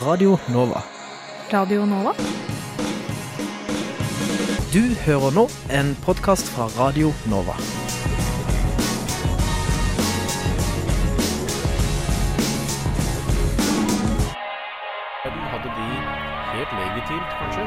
Radio Nova. Radio Nova? Du hører nå en podkast fra Radio Nova. Hadde de helt legitimt, kanskje,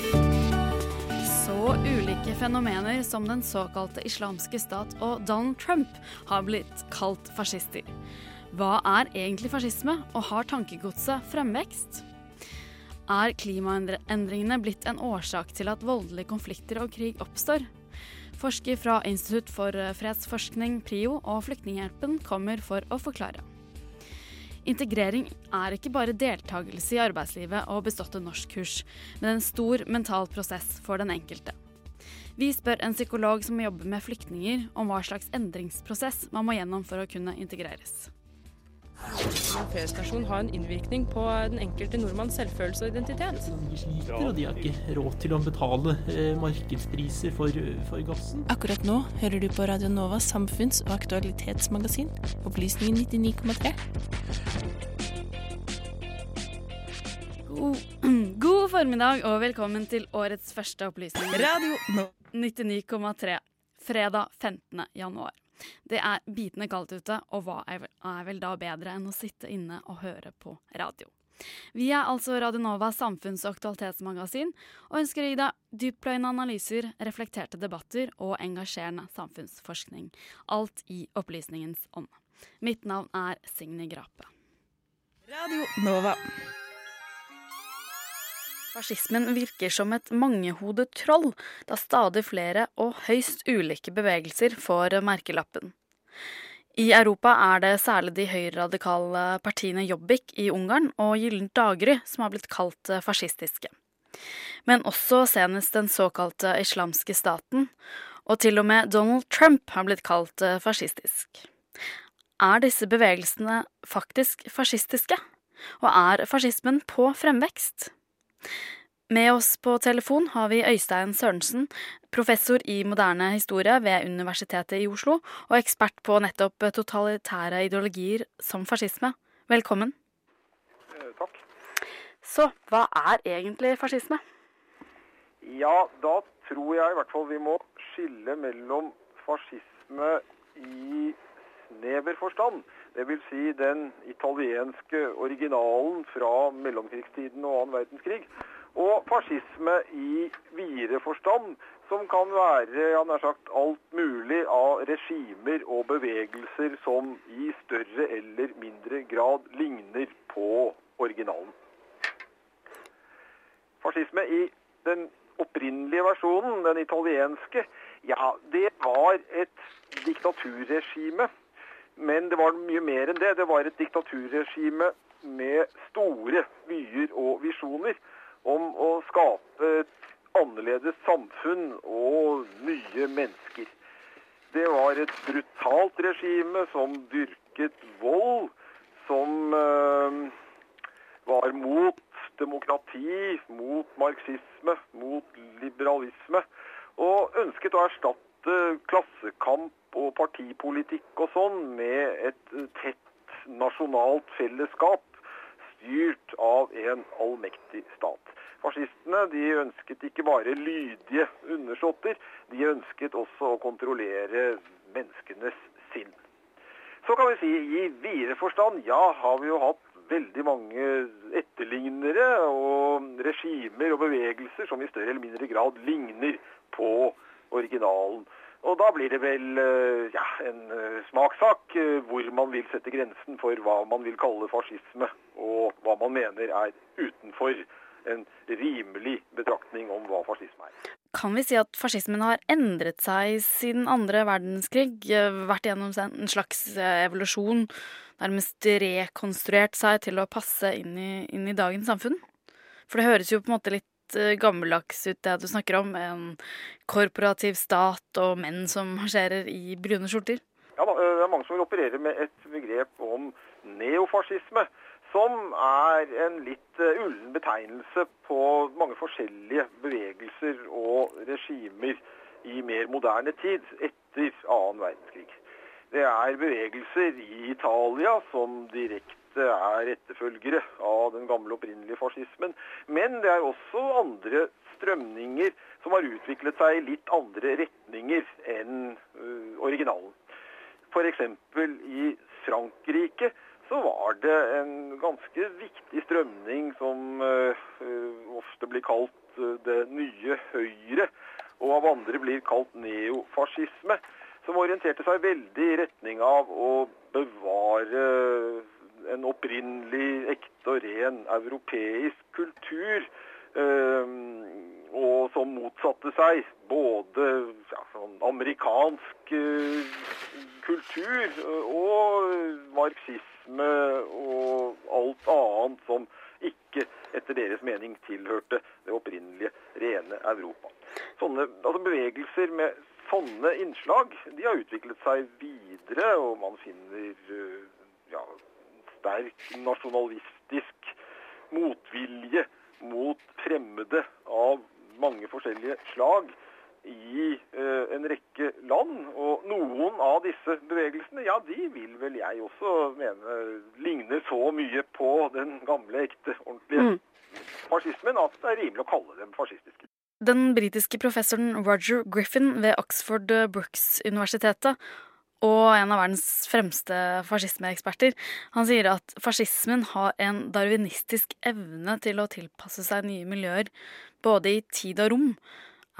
Så ulike fenomener som den såkalte islamske stat og Donald Trump har blitt kalt fascister. Hva er egentlig fascisme, og har tankegodset fremvekst? Er klimaendringene blitt en årsak til at voldelige konflikter og krig oppstår? Forsker fra Institutt for fredsforskning, PRIO og Flyktninghjelpen kommer for å forklare. Integrering er ikke bare deltakelse i arbeidslivet og beståtte norskkurs, men en stor mental prosess for den enkelte. Vi spør en psykolog som jobber med flyktninger, om hva slags endringsprosess man må gjennom for å kunne integreres. Feriestasjon har en innvirkning på den enkelte nordmanns selvfølelse og identitet. De sliter, og de har ikke råd til å betale eh, markedspriser for, for gassen. Akkurat nå hører du på Radio Novas samfunns- og aktualitetsmagasin, Opplysningen 99,3. God, god formiddag og velkommen til årets første opplysning. Radio Nova. 99,3. Fredag 15. januar. Det er bitende kaldt ute, og hva er vel, da bedre enn å sitte inne og høre på radio? Vi er altså Radio Novas samfunns- og aktualitetsmagasin, og ønsker å gi deg dyptpløyende analyser, reflekterte debatter og engasjerende samfunnsforskning. Alt i opplysningens ånd. Mitt navn er Signy Grape. Radio Nova. Fascismen virker som et mangehodet troll, da stadig flere og høyst ulike bevegelser får merkelappen. I Europa er det særlig de høyreradikale partiene Jobbik i Ungarn og Gyllent daggry som har blitt kalt fascistiske. Men også senest den såkalte islamske staten, og til og med Donald Trump har blitt kalt fascistisk. Er disse bevegelsene faktisk fascistiske? Og er fascismen på fremvekst? Med oss på telefon har vi Øystein Sørensen, professor i moderne historie ved Universitetet i Oslo, og ekspert på nettopp totalitære ideologier som fascisme. Velkommen. Takk. Så hva er egentlig fascisme? Ja, da tror jeg i hvert fall vi må skille mellom fascisme i snever forstand. Vil si den italienske originalen fra mellomkrigstiden og annen verdenskrig. Og fascisme i videre forstand, som kan være ja, nær sagt alt mulig av regimer og bevegelser som i større eller mindre grad ligner på originalen. Fascisme i den opprinnelige versjonen, den italienske, ja, det var et diktaturregime men det var mye mer enn det. Det var et diktaturregime med store vyer og visjoner om å skape et annerledes samfunn og nye mennesker. Det var et brutalt regime som dyrket vold, som øh, var mot demokrati, mot marxisme, mot liberalisme, og ønsket å erstatte klassekamp og partipolitikk og sånn med et tett nasjonalt fellesskap styrt av en allmektig stat. Fascistene de ønsket ikke bare lydige undersåtter, de ønsket også å kontrollere menneskenes sinn. Så kan vi si i videre forstand, ja, har vi jo hatt veldig mange etterlignere og regimer og bevegelser som i større eller mindre grad ligner på originalen. Og da blir det vel ja, en smakssak hvor man vil sette grensen for hva man vil kalle fascisme, og hva man mener er utenfor en rimelig betraktning om hva fascisme er. Kan vi si at fascismen har endret seg siden andre verdenskrig? Vært gjennom en slags evolusjon? Nærmest rekonstruert seg til å passe inn i, inn i dagens samfunn? For det høres jo på en måte litt litt eh, gammeldags ut, det du snakker om. En korporativ stat og menn som marsjerer i brune skjorter. Ja, Det er mange som vil operere med et begrep om neofascisme. Som er en litt ullen betegnelse på mange forskjellige bevegelser og regimer i mer moderne tid, etter annen verdenskrig. Det er bevegelser i Italia som direkte er etterfølgere av den gamle opprinnelige fascismen. Men det er også andre strømninger som har utviklet seg i litt andre retninger enn uh, originalen. F.eks. i Frankrike så var det en ganske viktig strømning som uh, ofte blir kalt det nye Høyre, og av andre blir kalt neofascisme, som orienterte seg veldig i retning av å bevare en opprinnelig, ekte og ren europeisk kultur. og som motsatte seg både ja, sånn amerikansk kultur og marxisme og alt annet som ikke etter deres mening tilhørte det opprinnelige, rene Europa. Sånne, altså Bevegelser med sånne innslag de har utviklet seg videre, og man finner ja, sterk nasjonalistisk motvilje mot fremmede av mange forskjellige slag i eh, en rekke land. Og noen av disse bevegelsene, ja, de vil vel jeg også mene ligner så mye på den gamle, ekte, ordentlige mm. fascismen at det er rimelig å kalle dem fascistiske. Den britiske professoren Roger Griffin ved Oxford Brooks-universitetet og en av verdens fremste fascismeeksperter. Han sier at fascismen har en darwinistisk evne til å tilpasse seg nye miljøer, både i tid og rom.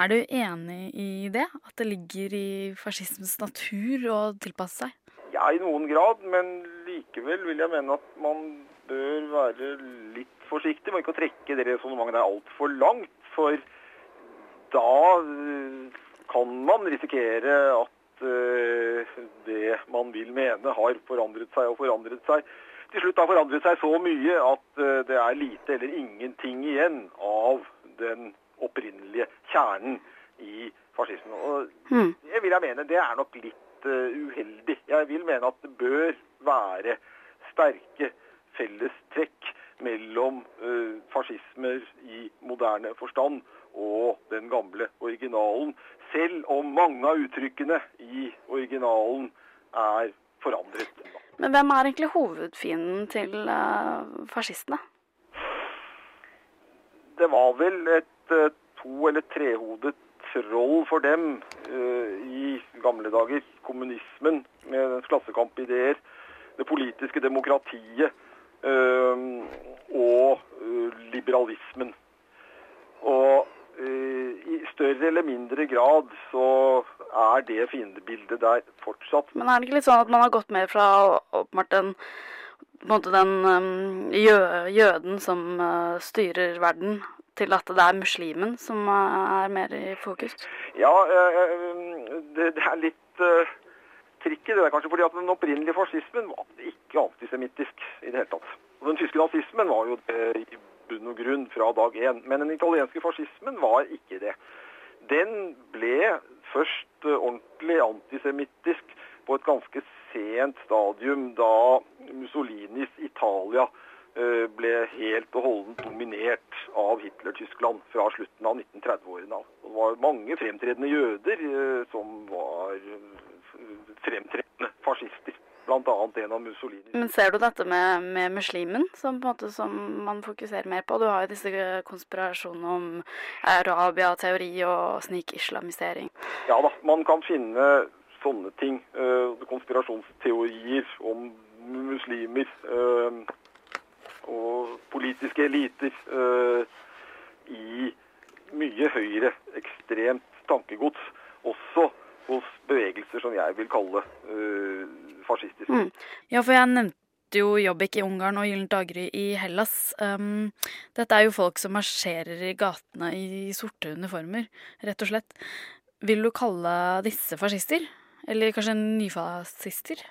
Er du enig i det? At det ligger i fascismens natur å tilpasse seg? Ja, i noen grad, men likevel vil jeg mene at man bør være litt forsiktig med ikke å trekke det resonnementet der altfor langt. For da eh, kan man risikere at Eh, det man vil mene, har forandret seg og forandret seg. Til slutt har forandret seg så mye at eh, det er lite eller ingenting igjen av den opprinnelige kjernen i fascismen. Og hmm. det vil jeg mene, det er nok litt uh, uheldig. Jeg vil mene at det bør være sterke fellestrekk mellom fascismer i moderne forstand og den gamle originalen, selv om mange av uttrykkene i originalen er forandret. Men hvem er egentlig hovedfienden til uh, fascistene? Det var vel et uh, to- eller trehodet troll for dem uh, i gamle dager. Kommunismen med dens klassekampideer, det politiske demokratiet og liberalismen. Og i større eller mindre grad så er det fiendebildet der fortsatt. Men er det ikke litt sånn at man har gått mer fra åpenbart den den um, jø, jøden som uh, styrer verden, til at det er muslimen som uh, er mer i fokus? Ja, det, det, er litt trikket. det der kanskje. fordi at den opprinnelige fascismen var ikke antisemittisk i det hele tatt. Og den tyske nazismen var jo det bunn og grunn fra dag én. Men den italienske fascismen var ikke det. Den ble først eh, ordentlig antisemittisk på et ganske sent stadium, da Mussolinis Italia eh, ble helt og holdent dominert av Hitler-Tyskland fra slutten av 1930-årene. Det var mange fremtredende jøder eh, som var fremtredende fascister bl.a. en av Mussolini. Men ser du dette med, med muslimen som, måte, som, man fokuserer mer på? Du har jo disse konspirasjonene om Arabia-teori og snikislamisering. Ja da, man kan finne sånne ting. Uh, konspirasjonsteorier om muslimer uh, og politiske eliter uh, i mye høyere ekstremt tankegods. Også hos bevegelser som jeg vil kalle uh, fascistiske. Mm. Ja, for jeg nevnte jo Jobbik i Ungarn og Gyllent daggry i Hellas. Um, dette er jo folk som marsjerer i gatene i sorte uniformer, rett og slett. Vil du kalle disse fascister? Eller kanskje nyfascister?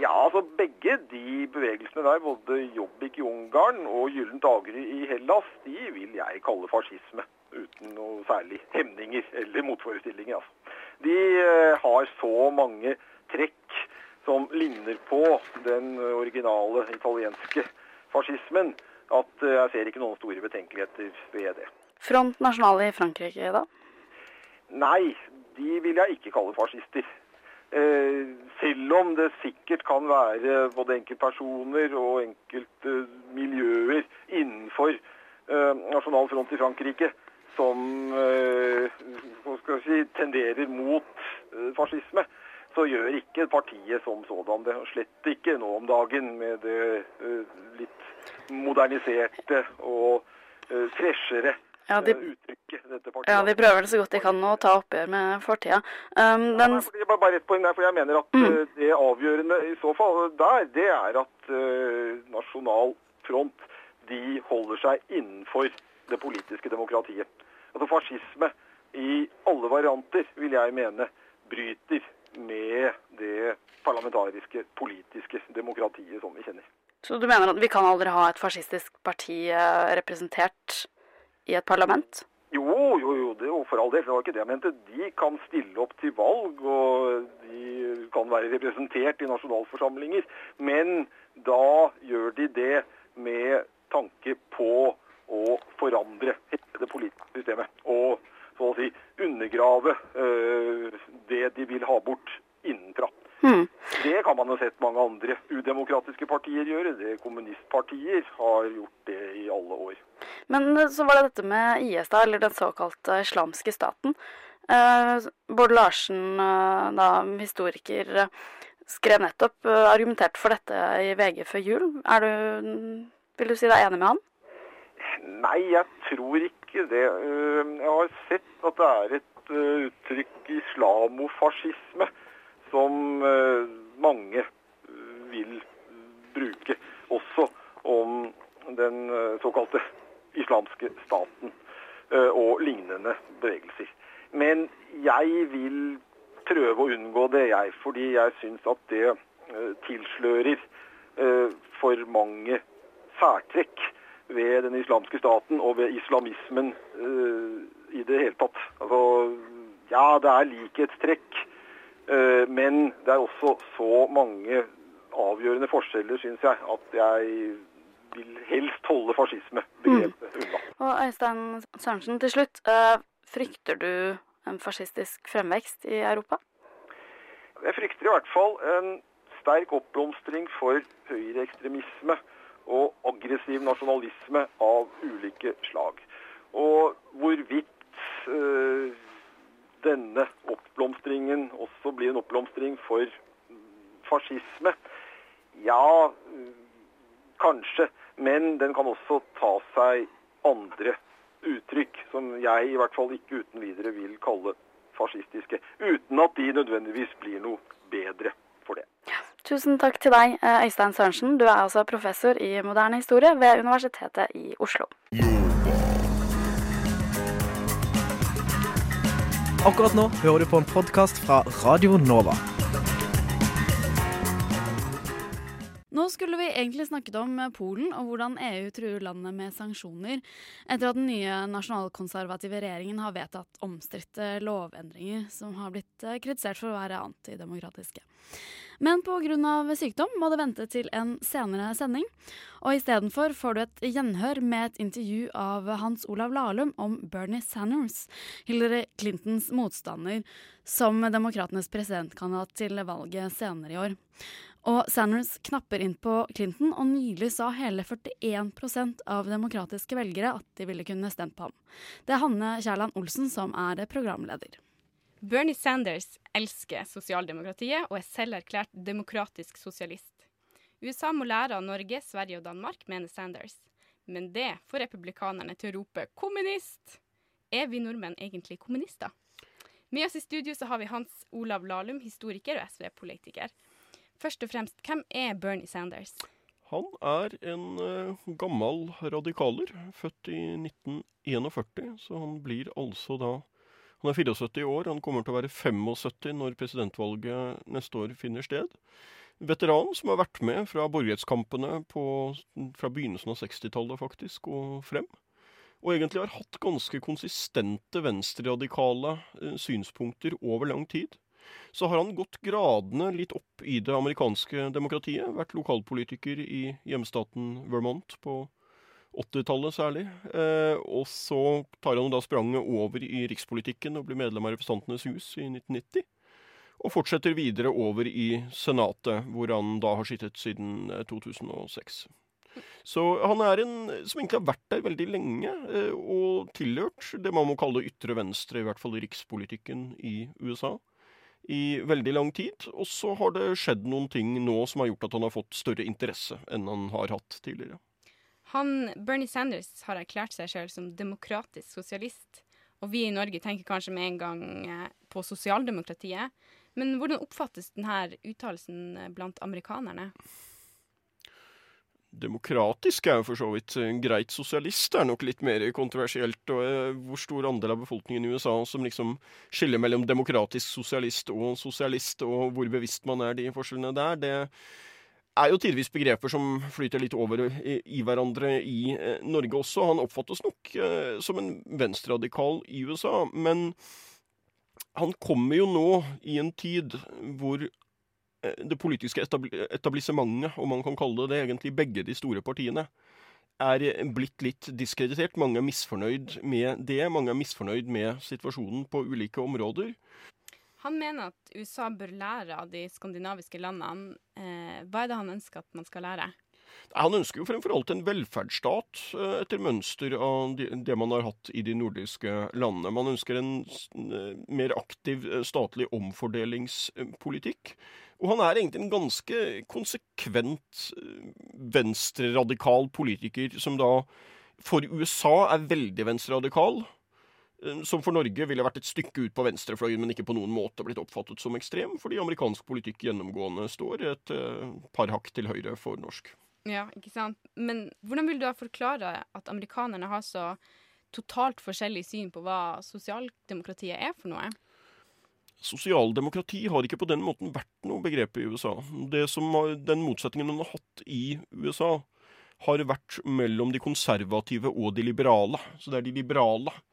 Ja, altså begge de bevegelsene der, både Jobbik i Ungarn og Gyllent daggry i Hellas, de vil jeg kalle fascisme. uten noe særlig hemninger eller motforestillinger. Altså. De eh, har så mange trekk som ligner på den originale italienske fascismen, at eh, jeg ser ikke noen store betenkeligheter ved det. Front Nasjonal i Frankrike, da? Nei, de vil jeg ikke kalle fascister. Eh, selv om det sikkert kan være både enkeltpersoner og enkelte miljøer innenfor eh, Nasjonal Front i Frankrike som si, tenderer mot fascisme, så gjør ikke partiet som sådan det. Slett ikke nå om dagen med det eh, litt moderniserte og eh, freshere Ja, de, eh, ja, de prøver det så godt de kan å ta oppgjør med fortida. Um, den, ja, bare, bare poeng der, for jeg mener at Mm. det avgjørende i så fall der, det er at uh, Nasjonal Front de holder seg innenfor det politiske demokratiet. Altså Fascisme i alle varianter vil jeg mene bryter med det parlamentariske, politiske demokratiet som vi kjenner. så du mener at vi kan aldri ha et fascistisk parti eh, representert i et parlament? Jo, jo, jo, det, jo, for all del. Det var ikke det jeg mente. De kan stille opp til valg, og de kan være representert i nasjonalforsamlinger. Men da gjør de det med tanke på å forandre hele det politiske systemet. Og så å si undergrave øh, det de vil ha bort innenfra. Mm. Det kan man jo sett mange andre udemokratiske partier gjøre. Det Kommunistpartier har gjort det i alle år. Men eh, så var det dette med IS, da, eller den såkalte islamske staten. Eh, Bård Larsen, eh, da historiker, eh, skrev nettopp, argumentert for dette i VG før jul. Er du, vil du si deg enig med han? Nei, jeg tror ikke det. Eh, Jeg har sett at det er et eh, uttrykk islamofascisme som eh, mange vil bruke også om den såkalte islamske staten og lignende bevegelser. Men jeg vil prøve å unngå det, jeg, fordi jeg syns at det tilslører for mange islamske staten og ved islamismen eh, i det hele tatt. Altså, ja, det er likhetstrekk, eh, men det er også så mange avgjørende forskjeller, syns jeg, at jeg vil helst holde fascismebegrepet unna. Og Øystein Sørensen, til slutt. eh, frykter du en fascistisk fremvekst i Europa? Jeg frykter i hvert fall en sterk oppblomstring for høyreekstremisme og aggressiv nasjonalisme av ulike slag. Og hvorvidt øh, denne oppblomstringen også blir en oppblomstring for fascisme, ja, kanskje. Men den kan også ta seg andre uttrykk, som jeg i hvert fall ikke uten videre vil kalle fascistiske. Uten at de nødvendigvis blir noe bedre. Tusen takk til deg, eh, Øystein Sørensen. Du er altså professor i moderne historie ved Universitetet i Oslo. Akkurat nå hører du på en podkast fra Radio Nova. Nå skulle vi egentlig snakket om eh, Polen og hvordan EU truer landet med sanksjoner etter at den nye nasjonalkonservative regjeringen har vedtatt omstridte lovendringer som har blitt eh, kritisert for å være antidemokratiske. Men pga. sykdom må det vente til en senere sending. Og istedenfor får du et gjenhør med et intervju av Hans Olav Lahlum om Bernie Sanders, Hillary Clintons motstander, som demokratenes presidentkandidat til valget senere i år. Og Sanders knapper inn på Clinton, og nylig sa hele 41% av demokratiske velgere at de ville kunne stemt på ham. Det er Hanne Kjærland Olsen som er programleder. Bernie Sanders elsker sosialdemokratiet og er selv erklært demokratisk sosialist. USA må lære av Norge, Sverige og Danmark, mener Sanders. Men det får republikanerne til å rope 'kommunist'! Er vi nordmenn egentlig kommunister? Med oss i studio så har vi Hans Olav Lahlum, historiker og SV-politiker. Først og fremst, hvem er Bernie Sanders? Han er en uh, gammel radikaler, født i 1941, så han blir altså da Han er 74 år, han kommer til å være 75 når presidentvalget neste år finner sted. Veteran som har vært med fra borgerrettskampene fra begynnelsen av 60-tallet faktisk, og frem. og egentlig har hatt ganske konsistente venstreradikale eh, synspunkter over lang tid. Så har han gått gradene litt opp i det amerikanske demokratiet. Vært lokalpolitiker i hjemstaten Vermont på 80-tallet særlig. Eh, og så tar han da spranget over i rikspolitikken og blir medlem av Representantenes hus i 1990. Og fortsetter videre over i Senatet, hvor han da har sittet siden 2006. Så han er en som egentlig har vært der veldig lenge, eh, og tilhørt det man må kalle ytre venstre, i hvert fall rikspolitikken i USA, i veldig lang tid. Og så har det skjedd noen ting nå som har gjort at han har fått større interesse enn han har hatt tidligere. Han, Bernie Sanders har erklært seg selv som demokratisk sosialist. Og vi i Norge tenker kanskje med en gang eh, på sosialdemokratiet. Men hvordan oppfattes denne uttalelsen blant amerikanerne? Demokratisk er jo for så vidt greit. Sosialist er nok litt mer kontroversielt. Og eh, hvor stor andel av befolkningen i USA som liksom skiller mellom demokratisk sosialist og sosialist, og hvor bevisst man er de forskjellene der, det er jo tidvis begreper som flyter litt over i, hverandre i eh, Norge også. Han oppfattes nok eh, som en venstreradikal i USA, men han kommer jo nå i en tid hvor Eh, det politiske etablissementet, om man kan kalle det det, egentlig begge de store partiene, er blitt litt diskreditert. Mange er misfornøyd med det. Mange er misfornøyd med situasjonen på ulike områder. Han mener at USA bør lære av de skandinaviske landene. Eh, hva er det han ønsker at man skal lære? Han ønsker jo fremfor alt en velferdsstat eh, etter mønster av det man har hatt i de nordiske landene. Man ønsker en mer aktiv statlig omfordelingspolitikk. Og han er egentlig en ganske konsekvent eh, venstreradikal politiker, som da for USA er veldig venstreradikal. Eh, som for Norge ville vært et stykke ut på venstrefløyen, men ikke på noen måte blitt oppfattet som ekstrem, fordi amerikansk politikk gjennomgående står et uh, par hakk til høyre for norsk. Ja, ikke sant. Men hvordan vil du da forklare at amerikanerne har så totalt forskjellig syn på hva sosialdemokratiet er for noe? Sosialdemokrati har ikke på den måten vært noe begrep i USA. Har, den motsetningen man har hatt i USA, har vært mellom de konservative og de liberale. Så det er de liberale eh,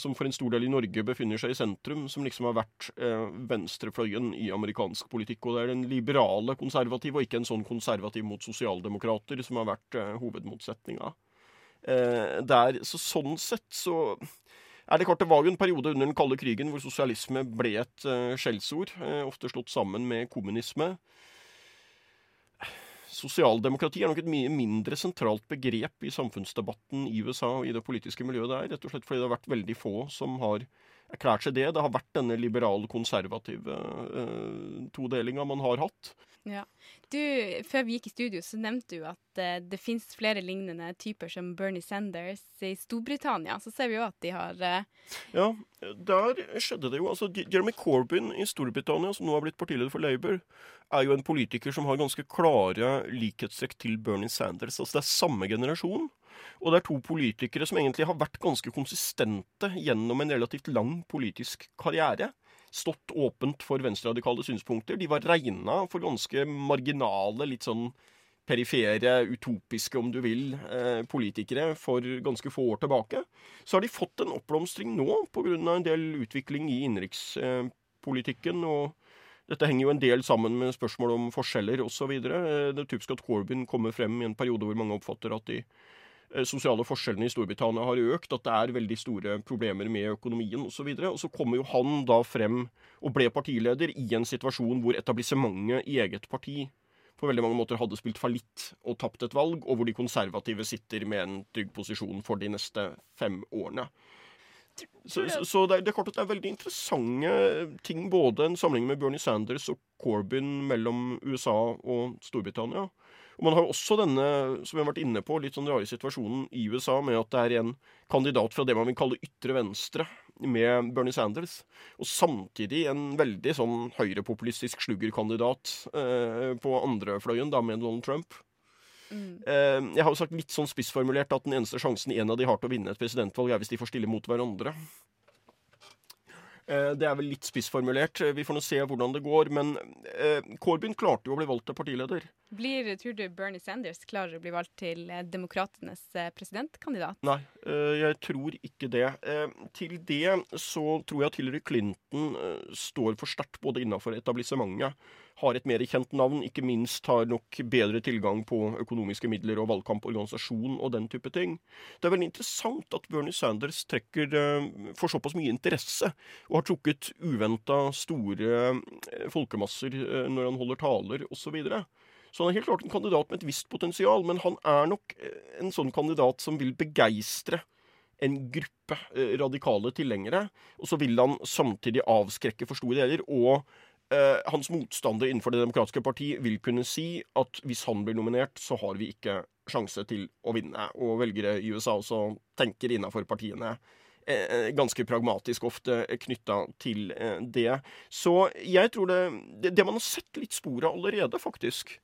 som for en stor del i Norge befinner seg i sentrum, som liksom har vært eh, venstrefløyen i amerikansk politikk. Og det er den liberale konservative, og ikke en sånn konservativ mot sosialdemokrater, som har vært eh, hovedmotsetninga. Eh, der, så sånn sett så er det klart Det var jo en periode under den kalde krigen hvor sosialisme ble et skjellsord, ofte slått sammen med kommunisme. Sosialdemokrati er nok et mye mindre sentralt begrep i samfunnsdebatten i USA og i det politiske miljøet der, rett og slett fordi det har vært veldig få som har erklært seg det. Det har vært denne liberal-konservative eh, todelinga man har hatt. Ja. Du, Før vi gikk i studio, så nevnte du at uh, det finnes flere lignende typer som Bernie Sanders i Storbritannia. Så ser vi jo at de har uh... Ja, der skjedde det jo. Altså, Jeremy Corbyn i Storbritannia, som nå har blitt partileder for Labour, er jo en politiker som har ganske klare likhetstrekk til Bernie Sanders. Altså Det er samme generasjon. Og det er to politikere som egentlig har vært ganske konsistente gjennom en relativt lang politisk karriere stått åpent for venstreradikale synspunkter. De var regna for ganske marginale, litt sånn perifere, utopiske, om du vil, eh, politikere for ganske få år tilbake. Så har de fått en oppblomstring nå pga. en del utvikling i innenrikspolitikken. og dette henger jo en del sammen med spørsmål om forskjeller osv. Eh, det er typisk at Corbyn kommer frem i en periode hvor mange oppfatter at de Eh, sosiale forskjellene i Storbritannia har økt, at det er veldig store problemer med økonomien osv. Og, så og så kommer jo han da frem og ble partileder i en situasjon hvor etablissementet i eget parti på veldig mange måter hadde spilt fallitt og tapt et valg, og hvor de konservative sitter med en trygg posisjon for de neste fem årene. Så, så, det, er, det, er, klart at det er veldig interessante ting, både en sammenheng med Bernie Sanders og Corbyn mellom USA og Storbritannia. Og Man har jo også denne som vi har vært inne på, litt sånn rare situasjonen i USA med at det er en kandidat fra det man vil kalle ytre venstre, med Bernie Sanders. Og samtidig en veldig sånn høyrepopulistisk sluggerkandidat eh, på andrefløyen, da med Donald Trump. Mm. Eh, jeg har jo sagt litt sånn spissformulert at den eneste sjansen en av de har til å vinne et presidentvalg, er hvis de får stille mot hverandre. Eh, det er vel litt spissformulert. Vi får nå se hvordan det går. Men eh, Corbyn klarte jo å bli valgt til partileder. Blir, tror du Bernie Sanders klarer å bli valgt til eh, demokratenes eh, presidentkandidat? Nei, eh, jeg tror ikke det. Eh, til det så tror jeg at Hillary Clinton står for sterkt både innenfor etablissementet har et mer kjent navn, ikke minst har nok bedre tilgang på økonomiske midler og valgkamporganisasjon og den type ting. Det er veldig interessant at Bernie Sanders trekker uh, for såpass mye interesse, og har trukket uventa store uh, folkemasser uh, når han holder taler osv. Så han er helt klart en kandidat med et visst potensial, men han er nok en sånn kandidat som vil begeistre en gruppe radikale tilhengere. Og så vil han samtidig avskrekke for store deler. og Uh, hans motstander innenfor Det demokratiske parti vil kunne si at hvis han blir nominert, så har vi ikke sjanse til å vinne. Og velgere i USA også tenker innenfor partiene uh, ganske pragmatisk ofte knytta til det. Så jeg tror det, det, det man har sett litt spor av allerede, faktisk,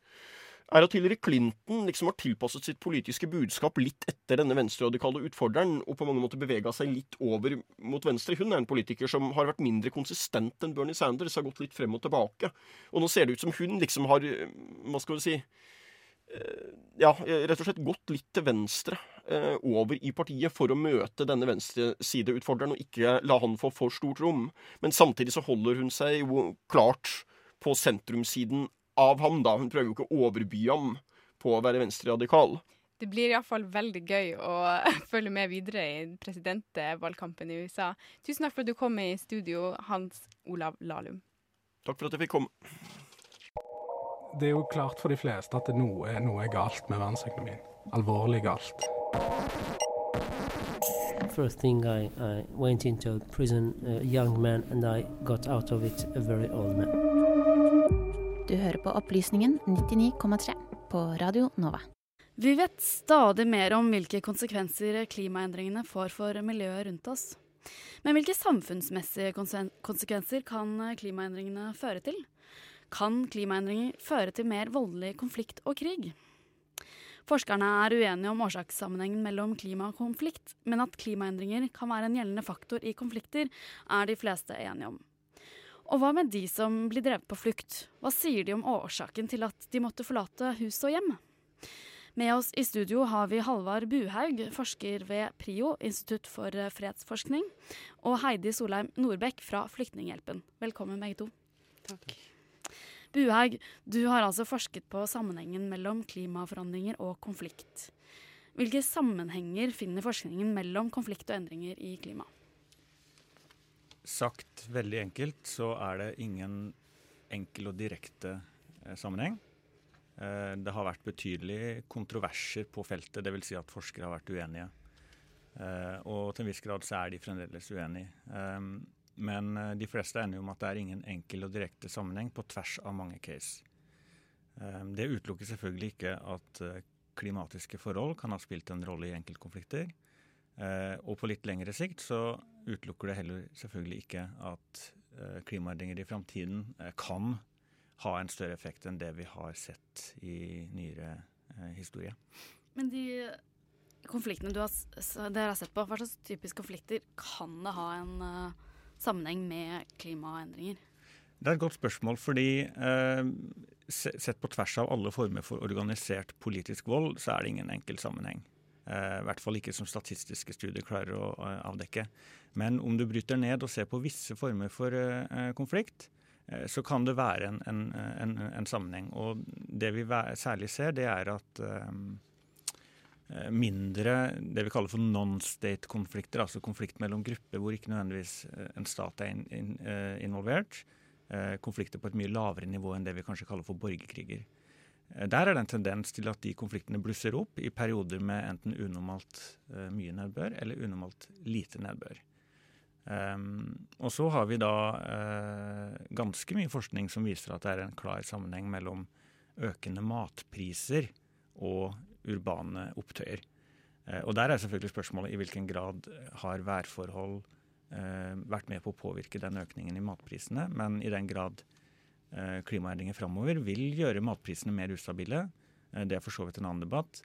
er at Hillary Clinton liksom har tilpasset sitt politiske budskap litt etter denne venstreradikale utfordreren, og på mange måter bevega seg litt over mot venstre. Hun er en politiker som har vært mindre konsistent enn Bernie Sanders, har gått litt frem og tilbake. Og nå ser det ut som hun liksom har Hva skal vi si eh, ja, rett og slett gått litt til venstre eh, over i partiet for å møte denne venstresideutfordreren, og ikke la han få for stort rom. Men samtidig så holder hun seg jo klart på sentrumssiden av ham, da. Hun prøver jo ikke å overby ham på å være venstreradikal. Det blir iallfall veldig gøy å følge med videre i presidentvalgkampen i USA. Tusen takk for at du kom i studio, Hans Olav Lahlum. Takk for at jeg fikk komme. Det er jo klart for de fleste at noe, noe er galt med verdensøkonomien. Alvorlig galt. First thing I, I went into prison, a young man, and I got out of it a very old man. Du hører på Opplysningen 99,3 på Radio Nova. Vi vet stadig mer om hvilke konsekvenser klimaendringene får for miljøet rundt oss. Men hvilke samfunnsmessige konsekvenser kan klimaendringene føre til? Kan klimaendringer føre til mer voldelig konflikt og krig? Forskerne er uenige om årsakssammenhengen mellom klima og konflikt, men at klimaendringer kan være en gjeldende faktor i konflikter, er de fleste enige om. Og hva med de som blir drevet på flukt? Hva sier de om årsaken til at de måtte forlate hus og hjem? Med oss i studio har vi Halvard Buhaug, forsker ved PRIO, Institutt for fredsforskning, og Heidi Solheim Nordbekk fra Flyktninghjelpen. Velkommen begge to. Takk. Buhaug, du har altså forsket på sammenhengen mellom klimaforandringer og konflikt. Hvilke sammenhenger finner forskningen mellom konflikt og endringer i klimaet? Sagt veldig enkelt så er det ingen enkel og direkte eh, sammenheng. Eh, det har vært betydelige kontroverser på feltet, dvs. Si at forskere har vært uenige. Eh, og til en viss grad så er de fremdeles uenige. Men de fleste er enige om at det er ingen enkel og direkte sammenheng på tvers av mange case. Det utelukker selvfølgelig ikke at klimatiske forhold kan ha spilt en rolle i enkeltkonflikter. Og på litt lengre sikt så utelukker det heller selvfølgelig ikke at eh, klimaendringer i framtiden eh, kan ha en større effekt enn det vi har sett i nyere historie. Men de konfliktene du har, dere har sett på, hva slags typiske konflikter kan det ha en sammenheng med klimaendringer? Det er et godt spørsmål, fordi eh, sett på tvers av alle former for organisert politisk vold, så er det ingen enkel sammenheng. Eh, I hvert fall ikke som statistiske studier klarer å avdekke. Men om du bryter ned og ser på visse former for eh, konflikt, eh, så kan det være en, en, en, en sammenheng. Og det vi særlig ser, det er at mindre det vi kaller for non-state-konflikter, altså konflikt mellom grupper hvor ikke nødvendigvis en stat er in, in, involvert, konflikter på et mye lavere nivå enn det vi kanskje kaller for borgerkriger. Eh, der er det en tendens til at de konfliktene blusser opp i perioder med enten unormalt uh, mye nedbør eller unormalt lite nedbør. Um, og så har vi da uh, ganske mye forskning som viser at det er en klar sammenheng mellom økende matpriser og urbane opptøyer. Uh, og der er selvfølgelig spørsmålet i hvilken grad har værforhold vært med på å påvirke den økningen i matprisene. Men i den grad Eh, klimaendringer framover vil gjøre matprisene mer ustabile. Eh, det er for så vidt en annen debatt.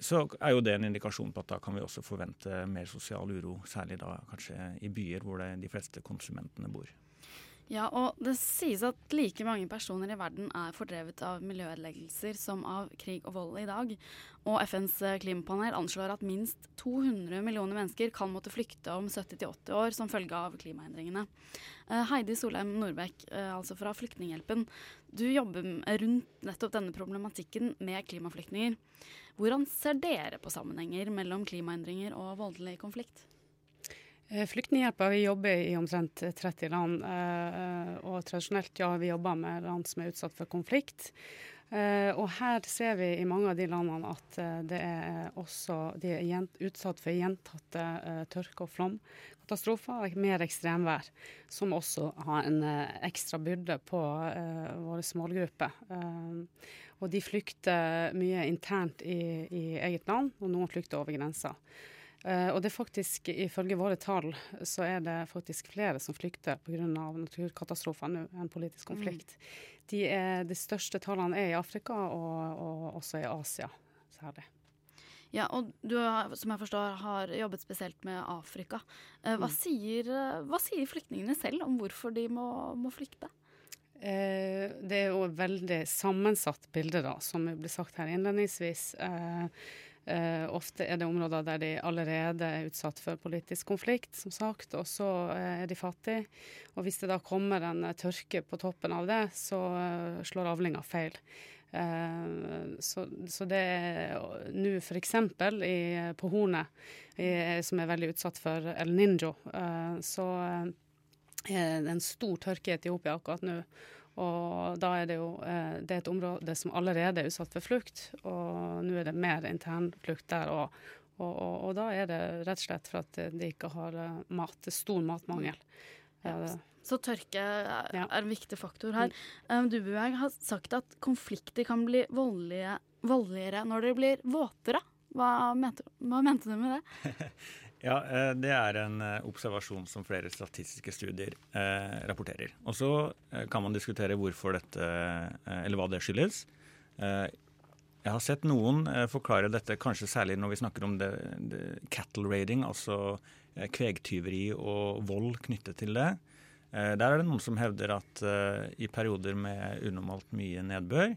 så er jo det en indikasjon på at da kan vi også forvente mer sosial uro, særlig da kanskje i byer hvor de fleste konsumentene bor. Ja, og det sies at like mange personer i verden er fordrevet av miljøødeleggelser som av krig og vold i dag. Og FNs klimapanel anslår at minst 200 millioner mennesker kan måtte flykte om 70-80 år som følge av klimaendringene. Eh, Heidi Solheim Nordbekk, eh, altså fra Flyktninghjelpen. Du jobber rundt nettopp denne problematikken med klimaflyktninger. Hvordan ser dere på sammenhenger mellom klimaendringer og voldelig konflikt? Eh, Flyktninghjelpa jobber i omtrent 30 land, eh, og tradisjonelt ja, vi jobber med land som er utsatt for konflikt. Eh, og her ser vi i mange av de landene at det er også de er utsatt for gjentatte tørke- og flomkatastrofer, mer ekstremvær, som også har en ekstra byrde på våre målgrupper. og de flykter mye internt i, i eget land, og noen flykter over grensa. Uh, og det er faktisk, ifølge våre tall, så er det faktisk flere som flykter pga. naturkatastrofer nå enn politisk konflikt. Mm. De, er, de, største tallene er i Afrika og, og også i Asia særlig. Ja, og du som jeg forstår har jobbet spesielt med Afrika. Uh, hva, mm. sier, hva, sier, flyktningene selv om hvorfor de må, må flykte? Uh, det er jo et veldig sammensatt bilde, da, som ble sagt her innledningsvis. Uh, ofte er det områder der de allerede er utsatt for politisk konflikt, som sagt, og så uh, er de fattige. Og hvis det da kommer en uh, tørke på toppen av det, så slår avlinga feil. Så, så, det er nå f.eks. på Hornet, som er veldig utsatt for El Ninjo, så er det en stor tørke i Etiopia akkurat nå. Og da er det jo eh, det er et område som allerede er utsatt for flukt, og nå er det mer internflukt der. òg. og, og, og, da er det rett og slett for at de ikke har eh, mat. Det er stor matmangel. Ja, så tørke er, ja. er en viktig faktor her. Du, Dububerg har sagt at konflikter kan bli voldelige, voldeligere når de blir våtere. Hva mente, hva mente du med det? Ja, eh, det er en eh, observasjon som flere statistiske studier eh, rapporterer. Og så kan man diskutere hvorfor dette, eller hva det skyldes. Jeg har sett noen forklare dette, kanskje særlig når vi snakker om det, det cattle raiding, altså kvegtyveri og vold knyttet til det. Der er det noen som hevder at i perioder med unormalt mye nedbør,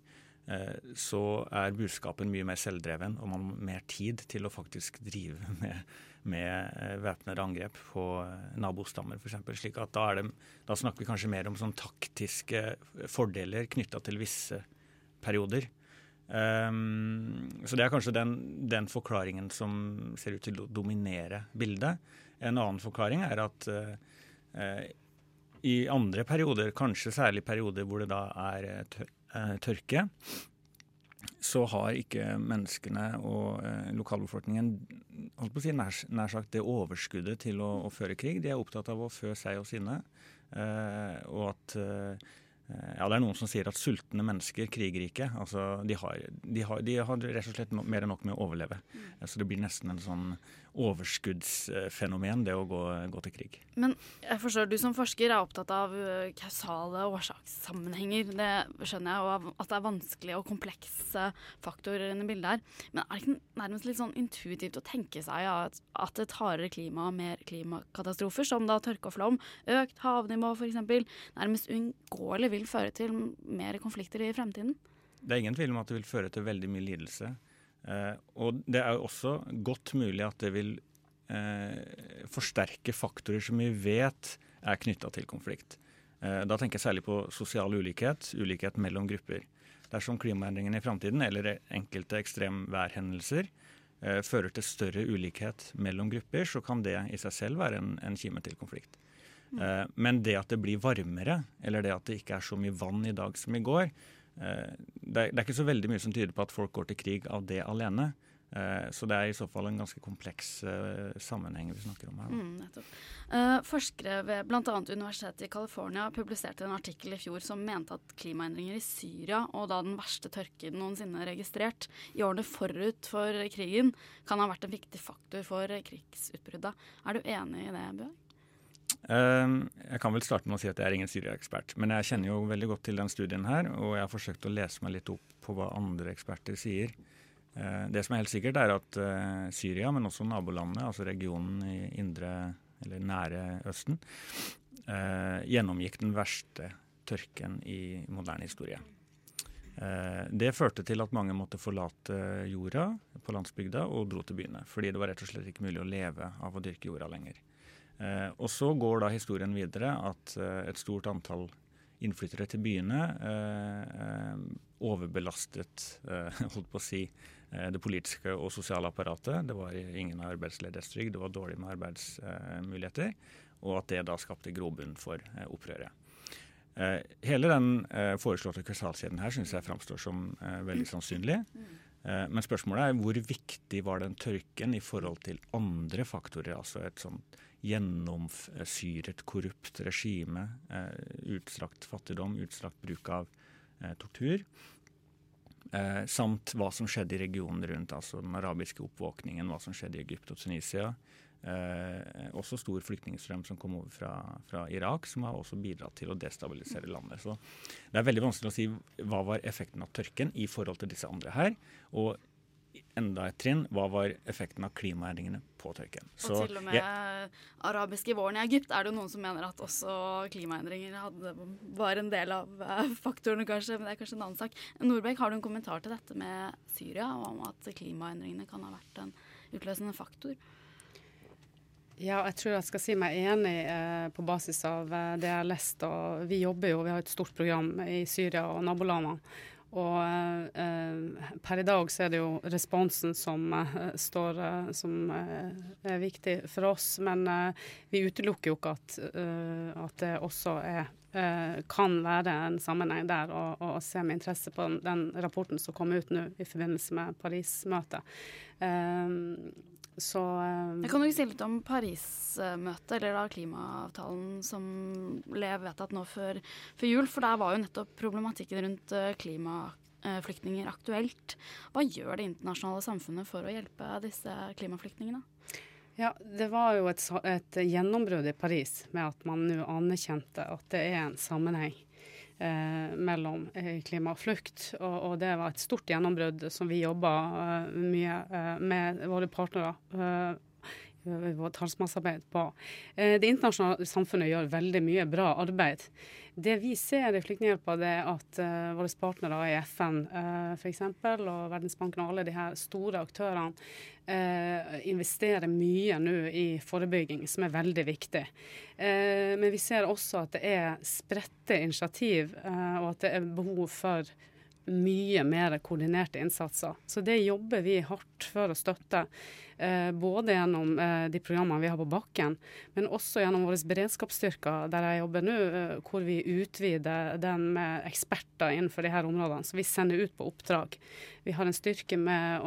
så er budskapen mye mer selvdreven, og man har mer tid til å faktisk drive med med eh, væpnede angrep på eh, nabostammer f.eks. Slik at da, det, da, snakker vi kanskje mer om sånn taktiske fordeler knytta til visse perioder. Um, så det er kanskje den, den, forklaringen som ser ut til å dominere bildet. En annen forklaring er at uh, i andre perioder, kanskje særlig perioder hvor det da er tørke, så har ikke menneskene og eh, lokalbefolkningen holdt på å si, nær, nær sagt det overskuddet til å, å, føre krig. De er opptatt av å fø seg og sine. Eh, og at eh, ja, Det er noen som sier at sultne mennesker kriger ikke. Altså, de, har, de, har, de har rett og slett mer enn nok med å overleve. Mm. Så det blir nesten en sånn overskuddsfenomen, det å gå, gå, til krig. Men jeg forstår du som forsker er opptatt av uh, kausale årsakssammenhenger. Det skjønner jeg, og at det er vanskelige og komplekse faktorer i bildet her. Men er det ikke nærmest litt sånn intuitivt å tenke seg at, at et hardere klima og mer klimakatastrofer, som da tørke og flom, økt havnivå f.eks., nærmest uunngåelig vil føre til mer konflikter i fremtiden? Det er ingen tvil om at det vil føre til veldig mye lidelse. Eh, og det er jo også godt mulig at det vil eh, forsterke faktorer som vi vet er knytta til konflikt. Eh, da tenker jeg særlig på sosial ulikhet, ulikhet mellom grupper. Dersom klimaendringene i framtiden eller enkelte ekstremværhendelser eh, fører til større ulikhet mellom grupper, så kan det i seg selv være en, en kime til konflikt. Mm. Eh, men det at det blir varmere, eller det at det ikke er så mye vann i dag som i går, det er, ikke så veldig mye som tyder på at folk går til krig av det alene. Eh, så det er i så fall en ganske kompleks uh, sammenheng vi snakker om her. Mm, uh, forskere ved bl.a. Universitetet i California publiserte en artikkel i fjor som mente at klimaendringer i Syria, og da den verste tørken noensinne registrert i årene forut for krigen, kan ha vært en viktig faktor for krigsutbruddet. Er du enig i det, Bjørg? Ehm, jeg kan vel starte med å si at jeg er ingen Syria-ekspert. Men jeg kjenner jo veldig godt til den studien her, og jeg har forsøkt å lese meg litt opp på hva andre eksperter sier. Eh, det som er helt sikkert, er at eh, Syria, men også nabolandene, altså regionen i indre eller nære Østen, eh, gjennomgikk den verste tørken i moderne historie. Det førte til at mange måtte forlate jorda på landsbygda og dro til byene. Fordi det var rett og slett ikke mulig å leve av å dyrke jorda lenger. Og så går da historien videre at et stort antall innflyttere til byene overbelastet holdt på å si, det politiske og sosiale apparatet. Det var ingen arbeidsledighetstrygd, det var dårlig med arbeidsmuligheter. Og at det da skapte grobunn for opprøret. Eh, hele den eh, foreslåtte kausalkjeden her syns jeg framstår som eh, veldig sannsynlig. Men spørsmålet er hvor viktig var den tørken i forhold til andre faktorer? Altså et sånn gjennomsyret, korrupt regime, utstrakt fattigdom, utstrakt bruk av tortur. samt hva som skjedde i regionen rundt, altså den arabiske oppvåkningen, hva som skjedde i Egypt og Tunisia. Eh, også stor flyktningstrøm som kom over fra, fra, Irak, som har også bidratt til å destabilisere landet. Så Det er veldig vanskelig å si hva var effekten av tørken i forhold til disse andre her. Og enda et trinn, hva var effekten av klimaendringene på tørken. Så, og til og med ja. arabiske våren i Egypt er det jo noen som mener at også klimaendringer hadde, var en del av uh, faktorene, kanskje. Men det er kanskje en annen sak. Nordbekk, har du en kommentar til dette med Syria, og om at klimaendringene kan ha vært en utløsende faktor? Ja, jeg tror jeg skal si meg enig eh, på basis av eh, det jeg har lest. Og vi jobber jo, vi har et stort program i Syria og nabolandene. Og eh, per i dag så er det jo responsen som eh, står eh, som eh, er viktig for oss. Men vi utelukker jo ikke at, at det også er kan være en sammenheng der, og, og se med interesse på den, den rapporten som kom ut nå i forbindelse med Paris-møtet. Så Jeg Kan jo si litt om Paris-møtet, eller da klimaavtalen som ble vedtatt nå før, før, jul? For der var jo nettopp problematikken rundt eh, klimaflyktninger aktuelt. Hva gjør det internasjonale samfunnet for å hjelpe disse klimaflyktningene? Ja, Det var jo et, et gjennombrudd i Paris med at man nå anerkjente at det er en sammenheng eh, mellom klimaflukt. klima og flukt. Og, og, det var et stort gjennombrudd som vi jobba eh, mye eh, med våre partnere eh, vårt talsmannsarbeid på. Eh, det internasjonale samfunnet gjør veldig mye bra arbeid. Det vi ser i Flyktninghjelpa, er at uh, våre partnere i FN uh, f.eks. og Verdensbanken og alle de her store aktørene uh, investerer mye nå i forebygging, som er veldig viktig. Uh, men vi ser også at det er spredte initiativ, og at det er behov for mye mer koordinerte innsatser. Så det jobber vi hardt for å støtte. Eh, både gjennom eh, de programmene vi har på bakken, men også gjennom våre beredskapsstyrker, der jeg jobber nå, eh, hvor vi utvider den med eksperter innenfor disse områdene. Så vi sender ut på oppdrag. Vi har en styrke med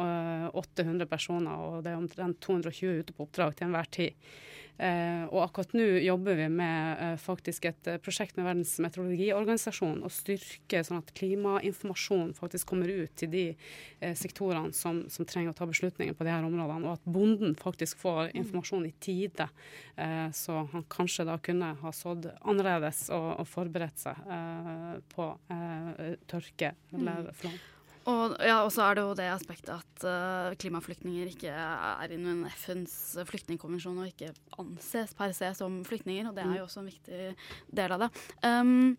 800 personer, og det er omtrent 220 ute på oppdrag til enhver tid. Eh, og akkurat nå jobber vi med eh, faktisk et eh, prosjekt med Verdens meteorologiorganisasjon å styrke sånn at klimainformasjon faktisk kommer ut til de sektorene som, som, trenger å ta beslutninger på de her områdene, og at bonden faktisk får informasjon i tide, eh, så han kanskje da kunne ha sådd annerledes og, og forberedt seg eh, på tørke eller mm. flom. Og ja, så er det jo det aspektet at uh, klimaflyktninger ikke er innen FNs flyktningkonvensjon og ikke anses per se som flyktninger, og det er jo også en viktig del av det. Um,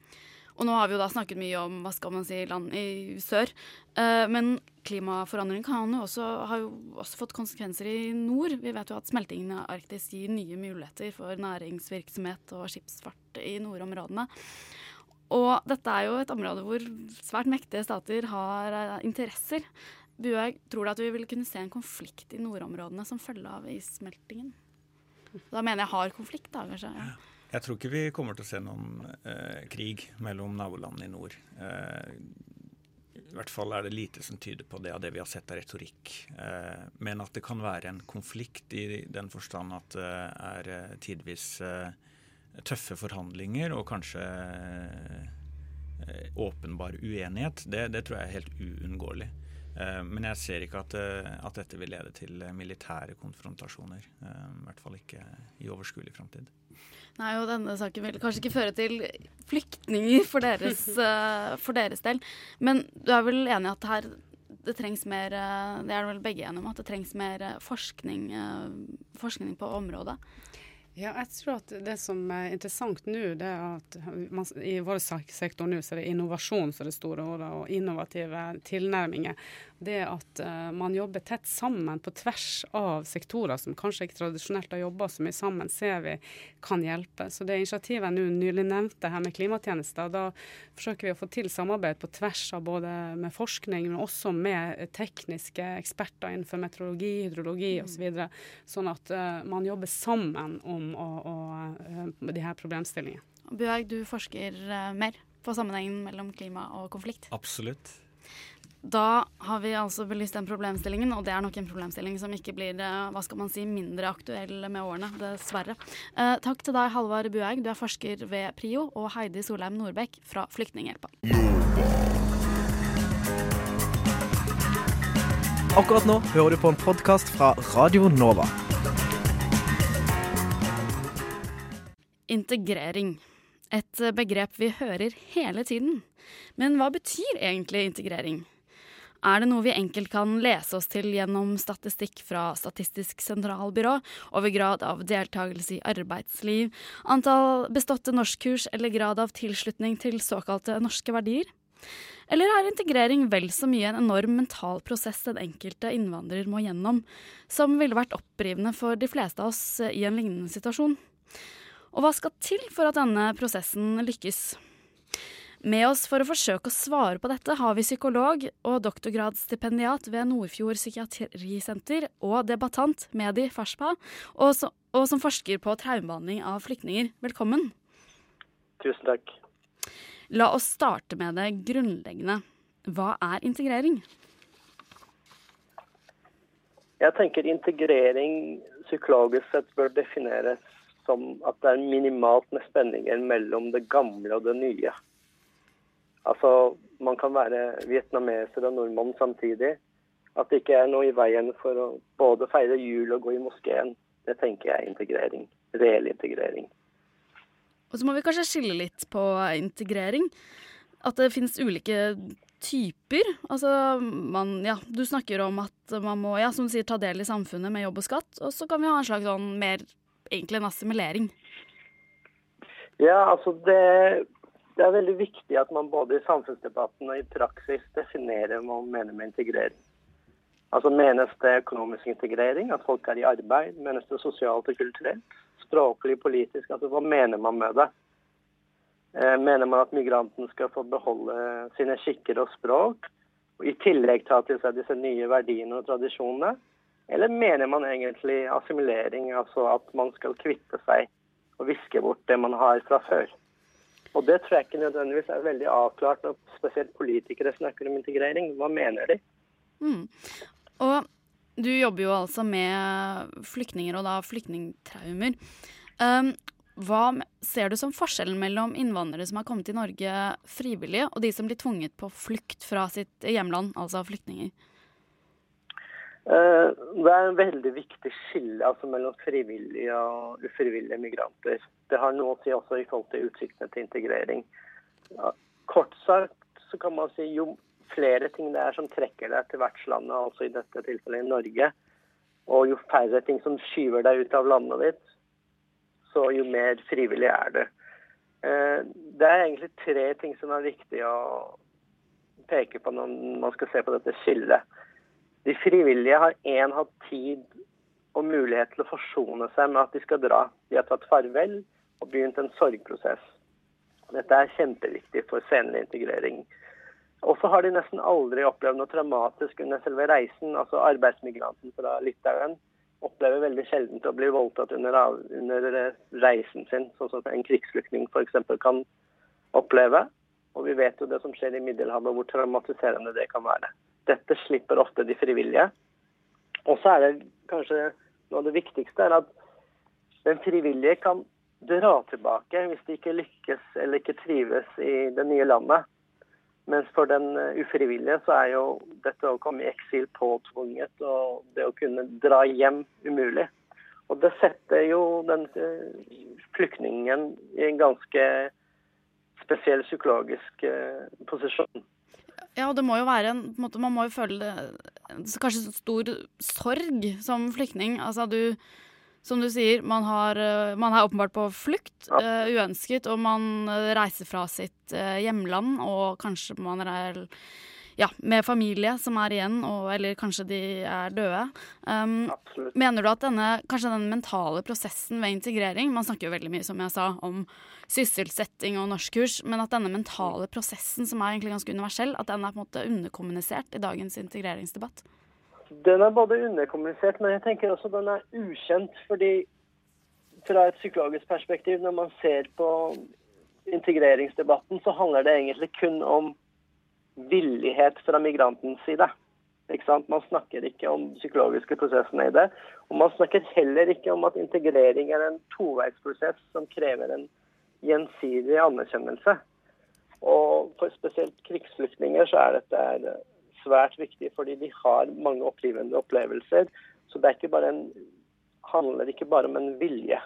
og nå har vi jo da snakket mye om hva skal man si, land i sør. Uh, men klimaforandring kan jo også, har jo også fått konsekvenser i nord. Vi vet jo at smeltingen av Arktis gir nye muligheter for næringsvirksomhet og skipsfart i nordområdene. Og dette er jo et område hvor svært mektige stater har uh, interesser. Buhaug, tror du at vi vil kunne se en konflikt i nordområdene som følge av issmeltingen? Da mener jeg hard konflikt, da kanskje. Ja. Jeg tror ikke vi kommer til å se noen uh, krig mellom nabolandene i nord. Uh, I hvert fall er det lite som tyder på det av det vi har sett av retorikk. men at det kan være en konflikt i den forstand at det er tidvis tøffe forhandlinger og kanskje eh, åpenbar uenighet, det, det, tror jeg er helt uunngåelig. Eh, men jeg ser ikke at, eh, at, dette vil lede til militære konfrontasjoner. I hvert fall ikke i overskuelig framtid. Nei, og denne saken vil kanskje ikke føre til flyktninger for deres, for deres del. Men du er vel enig i at her det trengs mer Det er vel begge enige om, at det trengs mer forskning, forskning på området? Ja, jeg tror at det som er interessant nå, det er at man, i vår sektor nå så er det innovasjon som er det store ordet, og innovative tilnærminger. Det at uh, man jobber tett sammen på tvers av sektorer som kanskje ikke tradisjonelt har jobba så mye sammen, ser vi kan hjelpe. Så det initiativet jeg nå nylig nevnte her med klimatjenester, da forsøker vi å få til samarbeid på tvers av både med forskning, men også med tekniske eksperter innenfor meteorologi, hydrologi osv. Så videre, sånn at uh, man jobber sammen om og, og uh, de her problemstillingene. Buhaug, du forsker uh, mer på sammenhengen mellom klima og konflikt. Absolutt. Da har vi altså belyst den problemstillingen, og det er nok en problemstilling som ikke blir uh, hva skal man si, mindre aktuell med årene, dessverre. takk til deg, Halvard Buhaug, du er forsker ved PRIO, og Heidi Solheim Nordbekk fra Flyktninghjelpa. Akkurat nå hører du på en podkast fra Radio Nova. Integrering. Et begrep vi hører hele tiden. Men hva betyr egentlig integrering? Er det noe vi enkelt kan lese oss til gjennom statistikk fra Statistisk sentralbyrå over grad av deltakelse i arbeidsliv, antall beståtte norskkurs eller grad av tilslutning til såkalte norske verdier? Eller er integrering vel så mye en enorm mental prosess den enkelte innvandrer må gjennom, som ville vært opprivende for de fleste av oss i en lignende situasjon? Og hva skal til for at denne prosessen lykkes? Med oss for å forsøke å svare på dette har vi psykolog og doktorgradsstipendiat ved Nordfjord psykiatrisenter og debattant Medi Farspa og, så, og som forsker på traumebehandling av flyktninger. Velkommen. Tusen takk. La oss starte med det grunnleggende. Hva er integrering? Jeg tenker integrering psykologisk sett bør defineres som at det er minimalt med spenninger mellom det gamle og det nye. Altså, Man kan være vietnameser og nordmann samtidig. At det ikke er noe i veien for å både feire jul og gå i moskeen. Det tenker jeg er integrering. Reell integrering. Og så må vi kanskje skille litt på integrering. At det finnes ulike typer. Altså, man, ja, du snakker om at man må ja, som du sier, ta del i samfunnet med jobb og skatt. Og så kan vi ha en slags sånn mer egentlig en assimilering? Ja, altså det, det, er veldig viktig at man både i samfunnsdebatten og i praksis definerer hva man mener med integrering. Altså Menes det økonomisk integrering, at folk er i arbeid? Menes det sosialt og kulturelt? Språklig, politisk? altså Hva mener man med det? Eh, mener man at migranten skal få beholde sine skikker og språk, og i tillegg ta til seg disse nye verdiene og tradisjonene? Eller mener man egentlig assimilering, altså at man skal kvitte seg og viske bort det man har fra før? Og Det tror jeg ikke nødvendigvis er veldig avklart når spesielt politikere snakker om integrering. Hva mener de? Mm. Og du jobber jo altså med flyktninger, og da flyktningtraumer. Um, hva ser du som forskjellen mellom innvandrere som har kommet til Norge frivillige, og de som blir tvunget på flukt fra sitt hjemland, altså flyktninger? Eh, det er en veldig viktig skille altså, mellom frivillige og ufrivillige migranter. Det har noe å si også i forhold til utsiktene til integrering. Ja, kort sagt så kan man si jo flere ting det er som trekker deg til vertslandet, altså i dette tilfellet i Norge, og jo færre ting som skyver deg ut av landet ditt, så jo mer frivillig er du. Eh, det er egentlig tre ting som er viktig å peke på når man skal se på dette skillet. De frivillige har én hatt tid og mulighet til å forsone seg med at de skal dra. De har tatt farvel og begynt en sorgprosess. Dette er kjempeviktig for senere integrering. Og så har de nesten aldri opplevd noe traumatisk under selve reisen. Altså arbeidsmigranten fra Litauen opplever veldig sjelden å bli voldtatt under, under reisen sin, sånn som en krigsflyktning f.eks. kan oppleve. Og vi vet jo det som skjer i Middelhavet, hvor traumatiserende det kan være. Dette slipper ofte de frivillige. Og så er det kanskje noe av det viktigste er at den frivillige kan dra tilbake hvis de ikke lykkes eller ikke trives i det nye landet. Mens for den eh, ufrivillige så er jo dette å komme i eksil påtvunget, og det å kunne dra hjem umulig. Og det setter jo den eh, flyktningen i en ganske spesiell psykologisk eh, posisjon. Ja, det må jo være en, en måte, Man må jo føle det, kanskje stor sorg som flyktning. Altså du Som du sier, man, har, eh, man er åpenbart på flukt, uh, uønsket, og man reiser fra sitt uh, hjemland, og kanskje man er ja, med familie som er igjen, og, eller kanskje de er døde. Um, mener du at denne, kanskje den mentale prosessen ved integrering Man snakker jo veldig mye, som jeg sa, om sysselsetting og norskkurs, men at denne mentale prosessen, som er egentlig ganske universell, at den er på en måte underkommunisert i dagens integreringsdebatt? Den er både underkommunisert, men jeg tenker også den er ukjent. fordi fra et psykologisk perspektiv, når man ser på integreringsdebatten, så handler det egentlig kun om villighet fra migrantens side. Man snakker ikke om de psykologiske prosessene i det. Og man snakker heller ikke om at integrering er en toveisprosess som krever en gjensidig anerkjennelse. Og for spesielt krigsflyktninger så er dette svært viktig, fordi de har mange opplivende opplevelser. Så det ikke en, handler ikke bare om en vilje.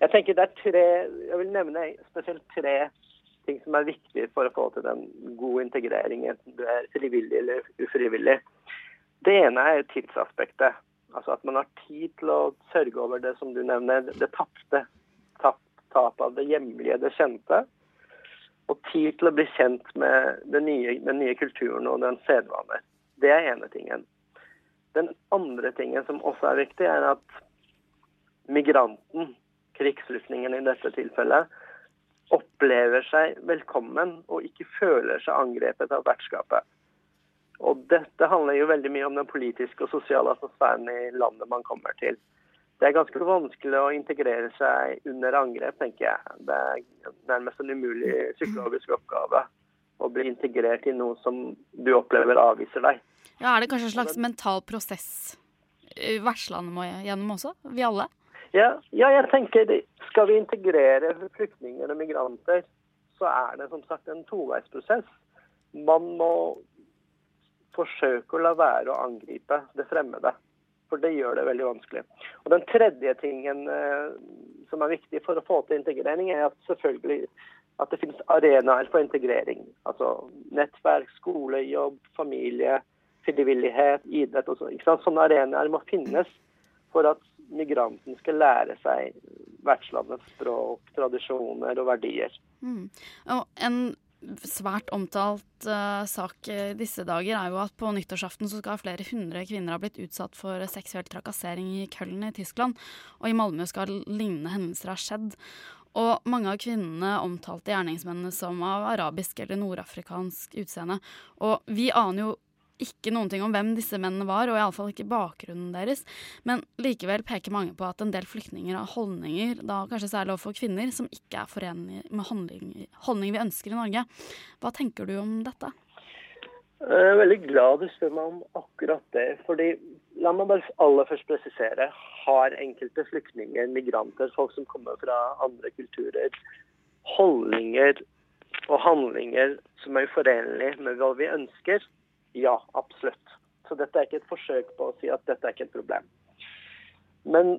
Jeg tenker det er tre, jeg vil nevne spesielt tre ting som er viktig for å få til en god integrering, enten du er frivillig eller ufrivillig. Det ene er tidsaspektet. Altså at man har tid til å sørge over det som du nevner, det tapte. Tap, tap av det hjemlige, det kjente. Og tid til å bli kjent med den nye, den nye kulturen og den sedvaner. Det er ene tingen. Den andre tingen som også er viktig, er at migranten, krigsflyktningen i dette tilfellet, opplever seg velkommen og ikke føler seg angrepet av vertskapet. Og dette handler jo veldig mye om den politiske og sosiale atmosfæren i landet man kommer til. Det er ganske vanskelig å integrere seg under angrep, tenker jeg. Det er nærmest en umulig psykologisk oppgave å bli integrert i noe som du opplever avviser deg. Ja, Er det kanskje en slags mental prosess vertslandet må gjennom også? Vi alle? Ja, ja, jeg tenker skal vi integrere flyktninger og migranter, så er det som sagt en toveisprosess. Man må forsøke å la være å angripe det fremmede. For det gjør det veldig vanskelig. Og Den tredje tingen eh, som er viktig for å få til integrering, er at selvfølgelig at det finnes arenaer for integrering. Altså nettverk, skole, jobb, familie, frivillighet, idrett og sånn. Sånne arenaer må finnes for at migranten skal lære seg vertslandets språk, tradisjoner og verdier. Mm. Og en svært omtalt uh, sak i disse dager er jo at på nyttårsaften så skal flere hundre kvinner ha blitt utsatt for seksuell trakassering i Köln i Tyskland. Og i Malmö skal lignende hendelser ha skjedd. Og mange av kvinnene omtalte gjerningsmennene som av arabisk eller nordafrikansk utseende. Og vi aner jo ikke noen ting om hvem disse mennene var, og iallfall ikke bakgrunnen deres. Men likevel peker mange på at en del flyktninger har holdninger, da kanskje særlig overfor kvinner, som ikke er forenlig med holdninger holdning vi ønsker i Norge. Hva tenker du om dette? Jeg er veldig glad du spør meg om akkurat det. fordi La meg bare aller først presisere. Har enkelte flyktninger, migranter, folk som kommer fra andre kulturer, holdninger og handlinger som er uforenlige med hva vi ønsker? Ja, absolutt. Så dette er ikke et forsøk på å si at dette er ikke et problem. Men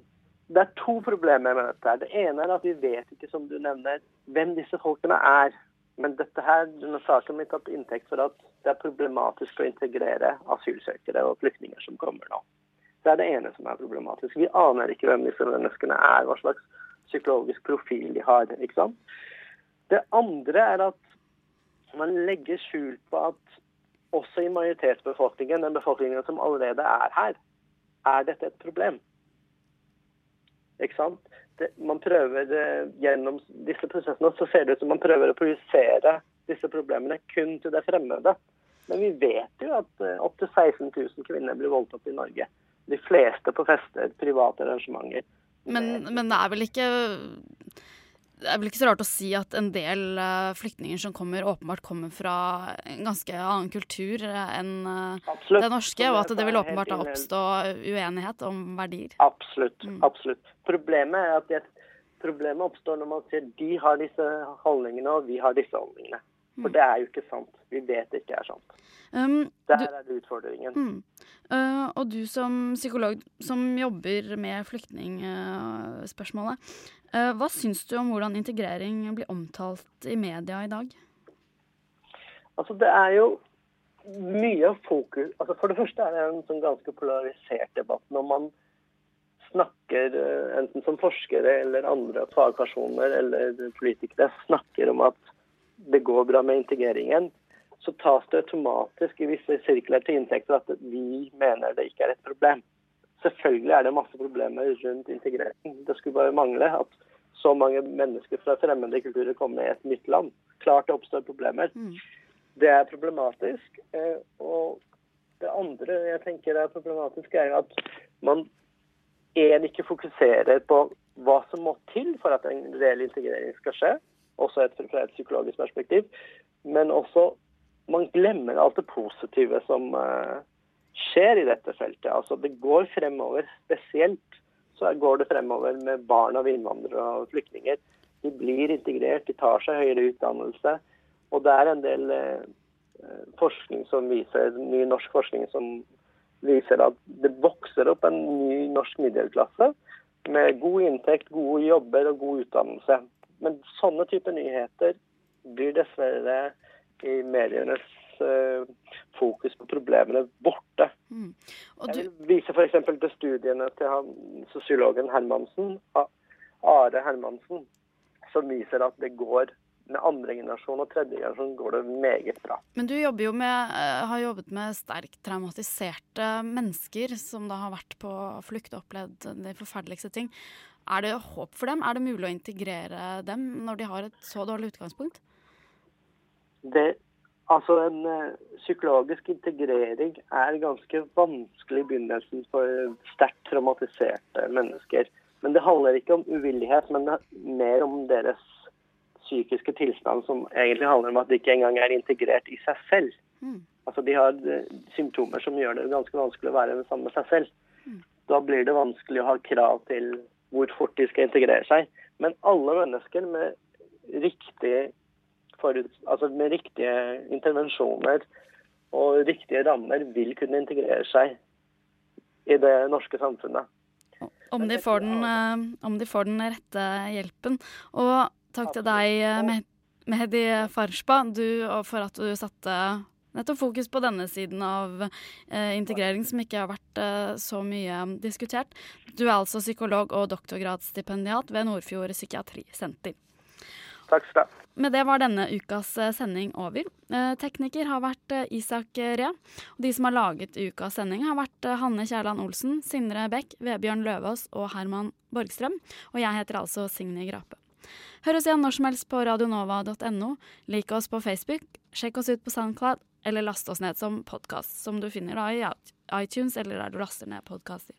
det er to problemer med dette. her. Det ene er at vi vet ikke, som du nevner, hvem disse folkene er. Men dette her, denne saken blir tatt inntekt for at det er problematisk å integrere asylsøkere og flyktninger som kommer nå. Det er det ene som er problematisk. Vi aner ikke hvem disse menneskene er, hva slags psykologisk profil de har. ikke sant? Det andre er at man legger skjul på at også i majoritetsbefolkningen, den befolkningen som allerede er her, er dette et problem. Ikke sant? Det, man prøver det, Gjennom disse prosessene så ser det ut som man prøver å projisere disse problemene kun til det fremmede. Men vi vet jo at uh, opptil 16 000 kvinner blir voldtatt i Norge. De fleste på fester, private arrangementer. Men, men det er vel ikke det er vel ikke så rart å si at en del uh, flyktninger som kommer, åpenbart kommer fra en ganske annen kultur uh, enn uh, det norske, og at det vil åpenbart da oppstå uenighet om verdier. Absolutt. Mm. absolutt. Problemet er at det, problemet oppstår når man sier de har disse holdningene, og vi har disse holdningene. For mm. det er jo ikke sant. Vi vet det ikke er sant. Um, Der du, er det utfordringen. Mm. Uh, og du som psykolog som jobber med flyktningspørsmålet, uh, hva syns du om hvordan integrering blir omtalt i media i dag? Altså, det er jo mye fokus altså For det første er det en sånn ganske polarisert debatt når man snakker, eh, enten som forskere eller andre fagpersoner eller politikere, snakker om at det går bra med integreringen, så tas det automatisk i visse sirkler til inntekt for at vi mener det ikke er et problem. Selvfølgelig er det masse problemer rundt integrering. Det skulle bare mangle at så mange mennesker fra fremmede kulturer kommer i et nytt land. Klart det oppstår problemer. Mm. Det er problematisk. Eh, og det andre jeg tenker er problematisk, er at man en ikke fokuserer på hva som må til for at en reell integrering skal skje, også et, fra et psykologisk perspektiv, men også man glemmer alt det positive som uh, skjer i dette feltet. Altså Det går fremover. Spesielt så går det fremover med barn av innvandrere og flyktninger. De blir integrert, de tar seg høyere utdannelse. Og det er en del uh, forskning som viser, ny norsk forskning som viser at det vokser opp en ny norsk middelklasse med god inntekt, gode jobber og god utdannelse. Men sånne typer nyheter blir dessverre i medienes uh, fokus på problemene borte. Mm. Du... Jeg viser f.eks. til studiene til han, sosiologen Hermansen, Are Hermansen, som viser at det går med andre generasjon og tredje generasjon går det meget bra. Men du jo med, eh, har jobbet med sterkt traumatiserte mennesker som da har vært på flukt og opplevd de forferdeligste ting. Er det håp for dem? Er det mulig å integrere dem når de har et så dårlig utgangspunkt? Det, altså En uh, psykologisk integrering er ganske vanskelig i begynnelsen for sterkt traumatiserte mennesker. Men det handler ikke om uvillighet, men mer om deres psykiske tilstand som egentlig handler om at de ikke engang er integrert i seg selv. Mm. Altså De har eh, symptomer som gjør det ganske vanskelig å være sammen med seg selv. Mm. Da blir det vanskelig å ha krav til hvor fort de skal integrere seg. Men alle mennesker med riktige, forut, altså med riktige intervensjoner og riktige rammer vil kunne integrere seg i det norske samfunnet. Om de, får den, eh, om de får den rette hjelpen. Og Takk til deg, eh, Mehdi Farshba, du, for at du satte nettopp fokus på denne siden av eh, integrering, som ikke har vært eh, så mye diskutert. Du er altså psykolog og doktorgradsstipendiat ved Nordfjord psykiatrisenter. Takk skal du ha. Med det var denne ukas eh, sending over. Eh, tekniker har vært eh, Isak Rea. Og de som har laget ukas sending, har vært Hanne Kjærland Olsen, Sindre Bech, Vebjørn Løvaas og Herman Borgstrøm. Og jeg heter altså Signe Grape. Hør oss igjen når som helst på radionova.no. Lik oss på Facebook, sjekk oss ut på SoundCloud, eller last oss ned som podkast, som du finner da i iTunes eller der du laster ned podkaster.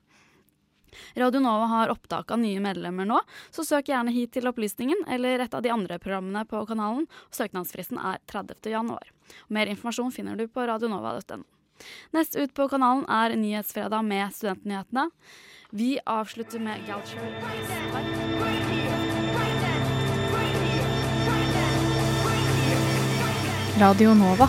Radio Nova har opptak av nye medlemmer nå, så søk gjerne hit til opplysningen eller et av de andre programmene på kanalen. Søknadsfristen er 30. januar. Mer informasjon finner du på radionova.no. Nest ut på kanalen er Nyhetsfredag med Studentnyhetene. Vi avslutter med Galcher. Radio Nova.